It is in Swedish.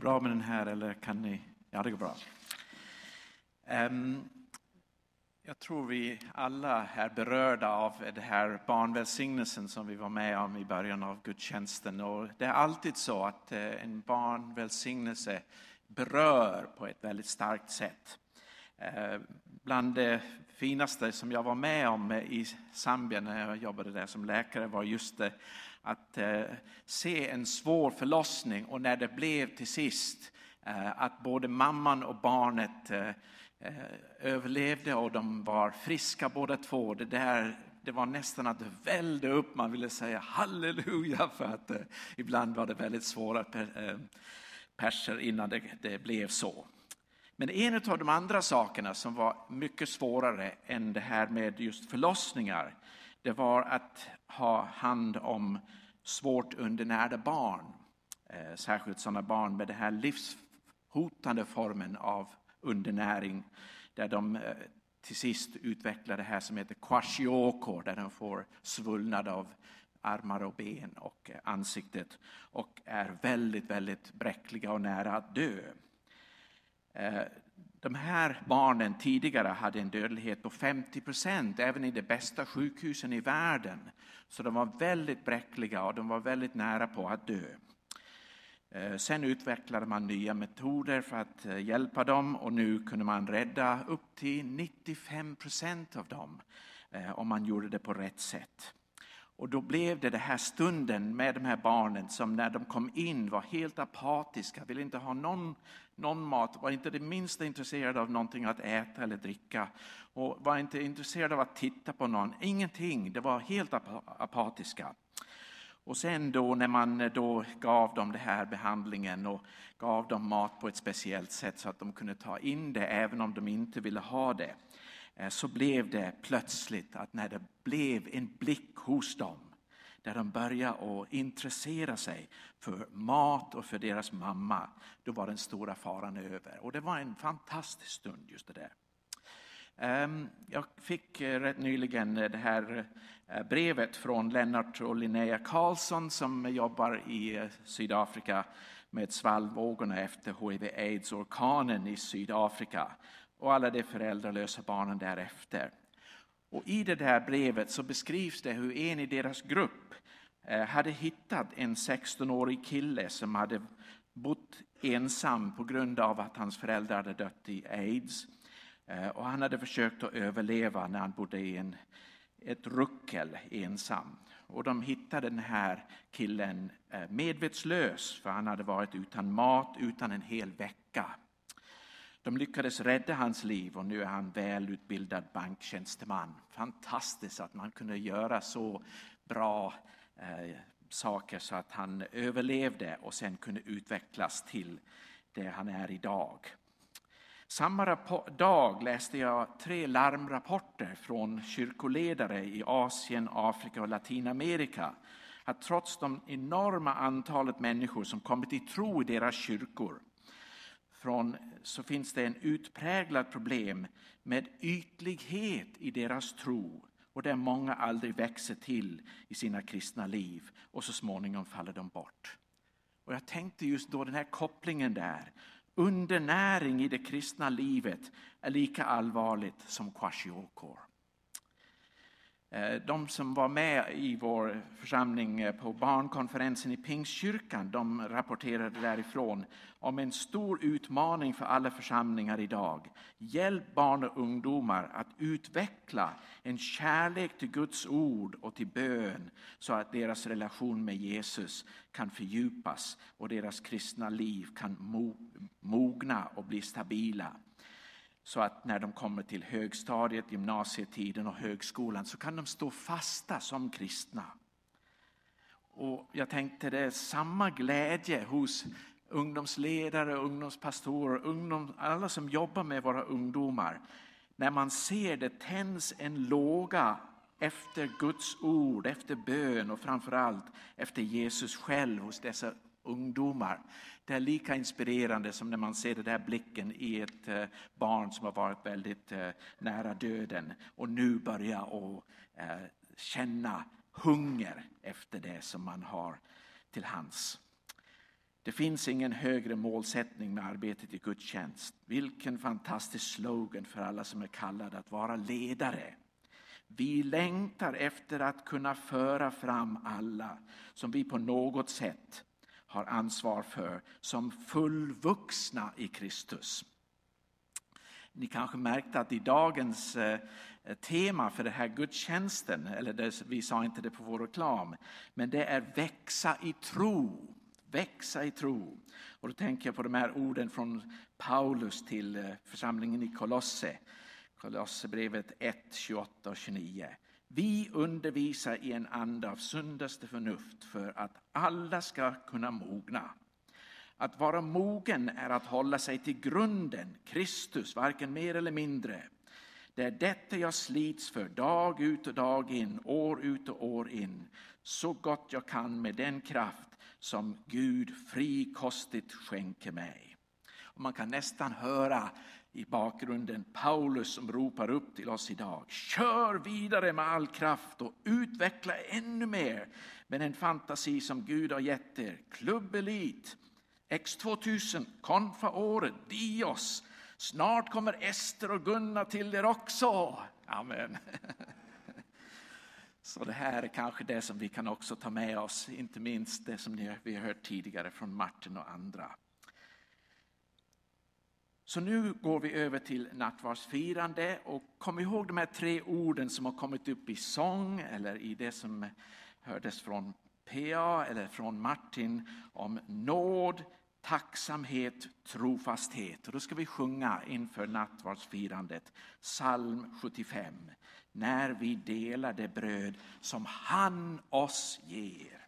bra med den här eller kan ni? Ja, det går bra. Um, jag tror vi alla är berörda av den här barnvälsignelsen som vi var med om i början av gudstjänsten. Och det är alltid så att eh, en barnvälsignelse berör på ett väldigt starkt sätt. Ehm, bland det finaste som jag var med om i Zambia när jag jobbade där som läkare var just det att eh, se en svår förlossning och när det blev till sist eh, att både mamman och barnet eh, överlevde och de var friska båda två. Det, där, det var nästan att det välde upp, man ville säga halleluja för att ibland var det väldigt svåra perser innan det, det blev så. Men en av de andra sakerna som var mycket svårare än det här med just förlossningar, det var att ha hand om svårt undernärda barn. Eh, särskilt sådana barn med den här livshotande formen av undernäring där de eh, till sist utvecklar det här som heter kwashiorkor där de får svullnad av armar och ben och eh, ansiktet och är väldigt, väldigt bräckliga och nära att dö. Eh, de här barnen tidigare hade en dödlighet på 50 procent, även i de bästa sjukhusen i världen. Så de var väldigt bräckliga och de var väldigt nära på att dö. Eh, sen utvecklade man nya metoder för att eh, hjälpa dem och nu kunde man rädda upp till 95 procent av dem om man gjorde det på rätt sätt. Och då blev det den här stunden med de här barnen som när de kom in var helt apatiska, ville inte ha någon, någon mat, var inte det minsta intresserade av någonting att äta eller dricka och var inte intresserade av att titta på någon, ingenting, det var helt apatiska. Och sen då när man då gav dem den här behandlingen och gav dem mat på ett speciellt sätt så att de kunde ta in det även om de inte ville ha det Eh, så blev det plötsligt att när det blev en blick hos dem där de började att intressera sig för mat och för deras mamma, då var den stora faran över. Och det var en fantastisk stund just det där. Ehm, jag fick eh, rätt nyligen eh, det här brevet från Lennart och Linnea Karlsson som jobbar i Sydafrika med svallvågorna efter hiv-aids-orkanen i Sydafrika och alla de föräldralösa barnen därefter. Och I det där brevet så beskrivs det hur en i deras grupp eh, hade hittat en 16-årig kille som hade bott ensam på grund av att hans föräldrar hade dött i aids. Eh, och han hade försökt att överleva när han bodde i en, ett ruckel ensam. Och de hittade den här killen eh, medvetslös för han hade varit utan mat utan en hel vecka. De lyckades rädda hans liv och nu är han välutbildad banktjänsteman. Fantastiskt att man kunde göra så bra eh, saker så att han överlevde och sen kunde utvecklas till det han är idag. Samma dag läste jag tre larmrapporter från kyrkoledare i Asien, Afrika och Latinamerika att trots de enorma antalet människor som kommit till tro i deras kyrkor från, så finns det en utpräglad problem med ytlighet i deras tro och där många aldrig växer till i sina kristna liv och så småningom faller de bort. Och jag tänkte just då den här kopplingen där. Undernäring i det kristna livet är lika allvarligt som kwashiorkor. Eh, de som var med i vår församling eh, på barnkonferensen i Pingstkyrkan de rapporterade därifrån om en stor utmaning för alla församlingar idag. Hjälp barn och ungdomar att utveckla en kärlek till Guds ord och till bön så att deras relation med Jesus kan fördjupas och deras kristna liv kan mogna och bli stabila. Så att när de kommer till högstadiet, gymnasietiden och högskolan så kan de stå fasta som kristna. Och jag tänkte det är samma glädje hos ungdomsledare, ungdomspastorer, ungdom, alla som jobbar med våra ungdomar. När man ser det tänds en låga efter Guds ord, efter bön och framförallt efter Jesus själv hos dessa ungdomar. Det är lika inspirerande som när man ser den där blicken i ett eh, barn som har varit väldigt eh, nära döden och nu börjar att eh, känna hunger efter det som man har till hands. Det finns ingen högre målsättning med arbetet i gudstjänst. Vilken fantastisk slogan för alla som är kallade att vara ledare. Vi längtar efter att kunna föra fram alla som vi på något sätt har ansvar för som fullvuxna i Kristus. Ni kanske märkte att i dagens eh, tema för den här gudstjänsten, eller det, vi sa inte det på vår reklam, men det är växa i tro. Växa i tro. Och då tänker jag på de här orden från Paulus till eh, församlingen i Kolosse. Kolosserbrevet 1, 28 och 29. Vi undervisar i en anda av sundaste förnuft för att alla ska kunna mogna. Att vara mogen är att hålla sig till grunden, Kristus, varken mer eller mindre. Det är detta jag slits för dag ut och dag in, år ut och år in, så gott jag kan med den kraft som Gud frikostigt skänker mig. Och man kan nästan höra i bakgrunden Paulus som ropar upp till oss idag. Kör vidare med all kraft och utveckla ännu mer med den fantasi som Gud har gett er. Klubbelit, X2000, Konfa-året, Dios. Snart kommer Ester och Gunnar till er också. Amen. Så det här är kanske det som vi kan också ta med oss, inte minst det som vi har hört tidigare från Martin och andra. Så nu går vi över till nattvardsfirande och kom ihåg de här tre orden som har kommit upp i sång eller i det som hördes från PA eller från Martin om nåd, tacksamhet, trofasthet. Och då ska vi sjunga inför nattvardsfirandet psalm 75. När vi delar det bröd som han oss ger.